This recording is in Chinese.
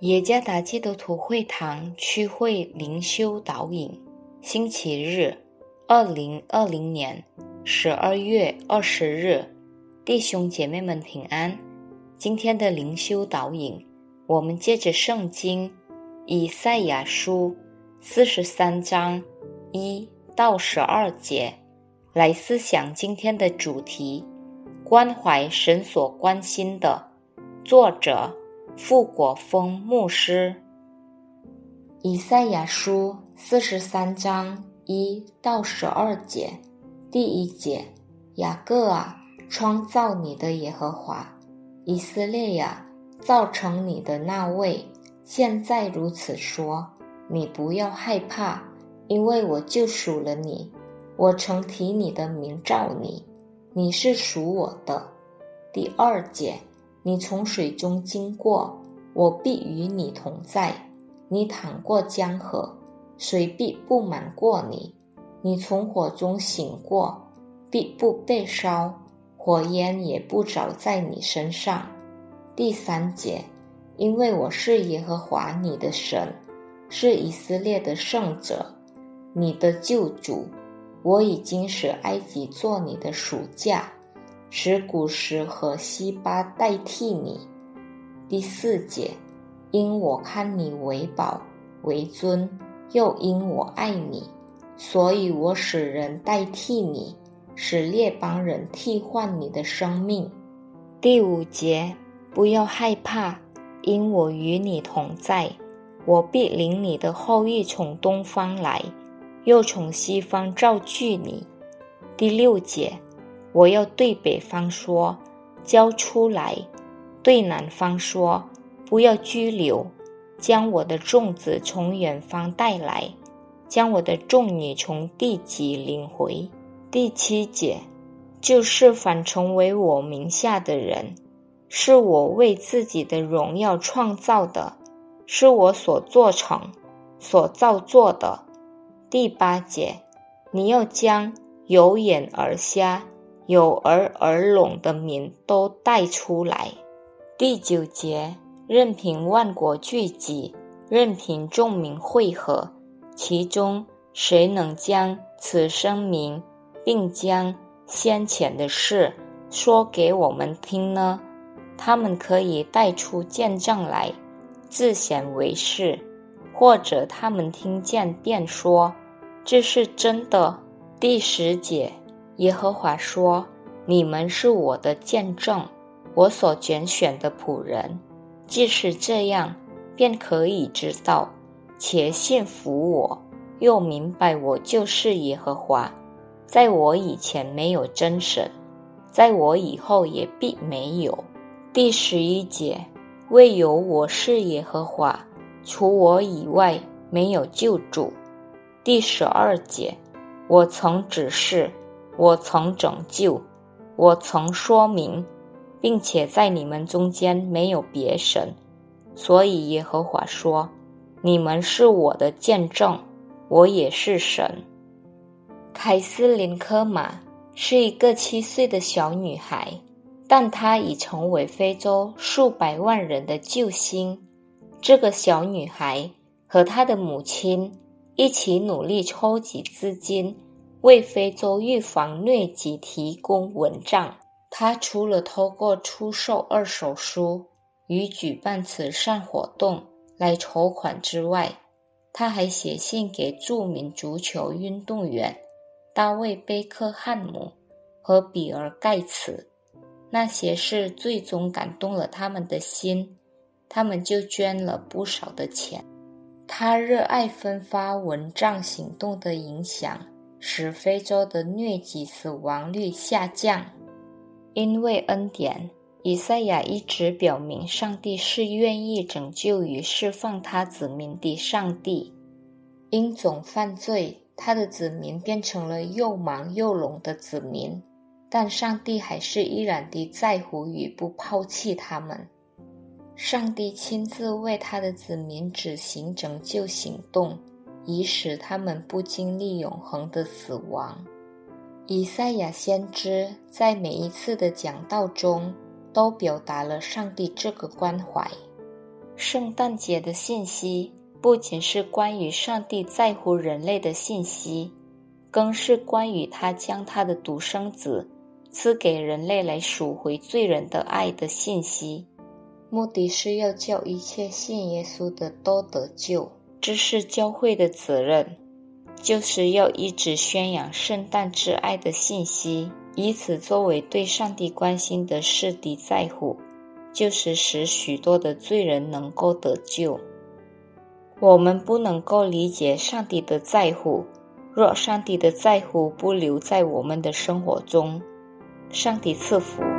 耶加达基督徒会堂区会灵修导引，星期日，二零二零年十二月二十日，弟兄姐妹们平安。今天的灵修导引，我们借着圣经以赛亚书四十三章一到十二节来思想今天的主题：关怀神所关心的。作者。复国峰牧师，以赛亚书四十三章一到十二节，第一节：雅各啊，创造你的耶和华，以色列呀，造成你的那位，现在如此说：你不要害怕，因为我救赎了你，我曾提你的名召你，你是属我的。第二节。你从水中经过，我必与你同在；你淌过江河，水必不满过你；你从火中醒过，必不被烧，火焰也不着在你身上。第三节，因为我是耶和华你的神，是以色列的圣者，你的救主。我已经使埃及做你的暑假。使古时和西巴代替你。第四节，因我看你为宝为尊，又因我爱你，所以我使人代替你，使列邦人替换你的生命。第五节，不要害怕，因我与你同在，我必领你的后裔从东方来，又从西方召聚你。第六节。我要对北方说，交出来；对南方说，不要拘留。将我的粽子从远方带来，将我的众女从地极领回。第七节，就是反成为我名下的人，是我为自己的荣耀创造的，是我所做成、所造作的。第八节，你要将有眼而瞎。有儿而聋的民都带出来。第九节，任凭万国聚集，任凭众民汇合，其中谁能将此声明，并将先前的事说给我们听呢？他们可以带出见证来，自显为是，或者他们听见便说这是真的。第十节。耶和华说：“你们是我的见证，我所拣选的仆人。即使这样，便可以知道，且信服我，又明白我就是耶和华。在我以前没有真神，在我以后也必没有。”第十一节：“唯有我是耶和华，除我以外没有救主。”第十二节：“我曾指示。”我曾拯救，我曾说明，并且在你们中间没有别神，所以耶和华说：“你们是我的见证，我也是神。”凯斯林科马是一个七岁的小女孩，但她已成为非洲数百万人的救星。这个小女孩和她的母亲一起努力筹集资金。为非洲预防疟疾提供文章。他除了透过出售二手书与举办慈善活动来筹款之外，他还写信给著名足球运动员大卫·贝克汉姆和比尔·盖茨。那些事最终感动了他们的心，他们就捐了不少的钱。他热爱分发蚊帐行动的影响。使非洲的疟疾死亡率下降，因为恩典，以赛亚一直表明，上帝是愿意拯救与释放他子民的上帝。因总犯罪，他的子民变成了又盲又聋的子民，但上帝还是依然的在乎与不抛弃他们。上帝亲自为他的子民执行拯救行动。以使他们不经历永恒的死亡。以赛亚先知在每一次的讲道中，都表达了上帝这个关怀。圣诞节的信息不仅是关于上帝在乎人类的信息，更是关于他将他的独生子赐给人类来赎回罪人的爱的信息。目的是要叫一切信耶稣的都得救。这是教会的责任，就是要一直宣扬圣诞之爱的信息，以此作为对上帝关心的事的在乎。就是使许多的罪人能够得救。我们不能够理解上帝的在乎，若上帝的在乎不留在我们的生活中。上帝赐福。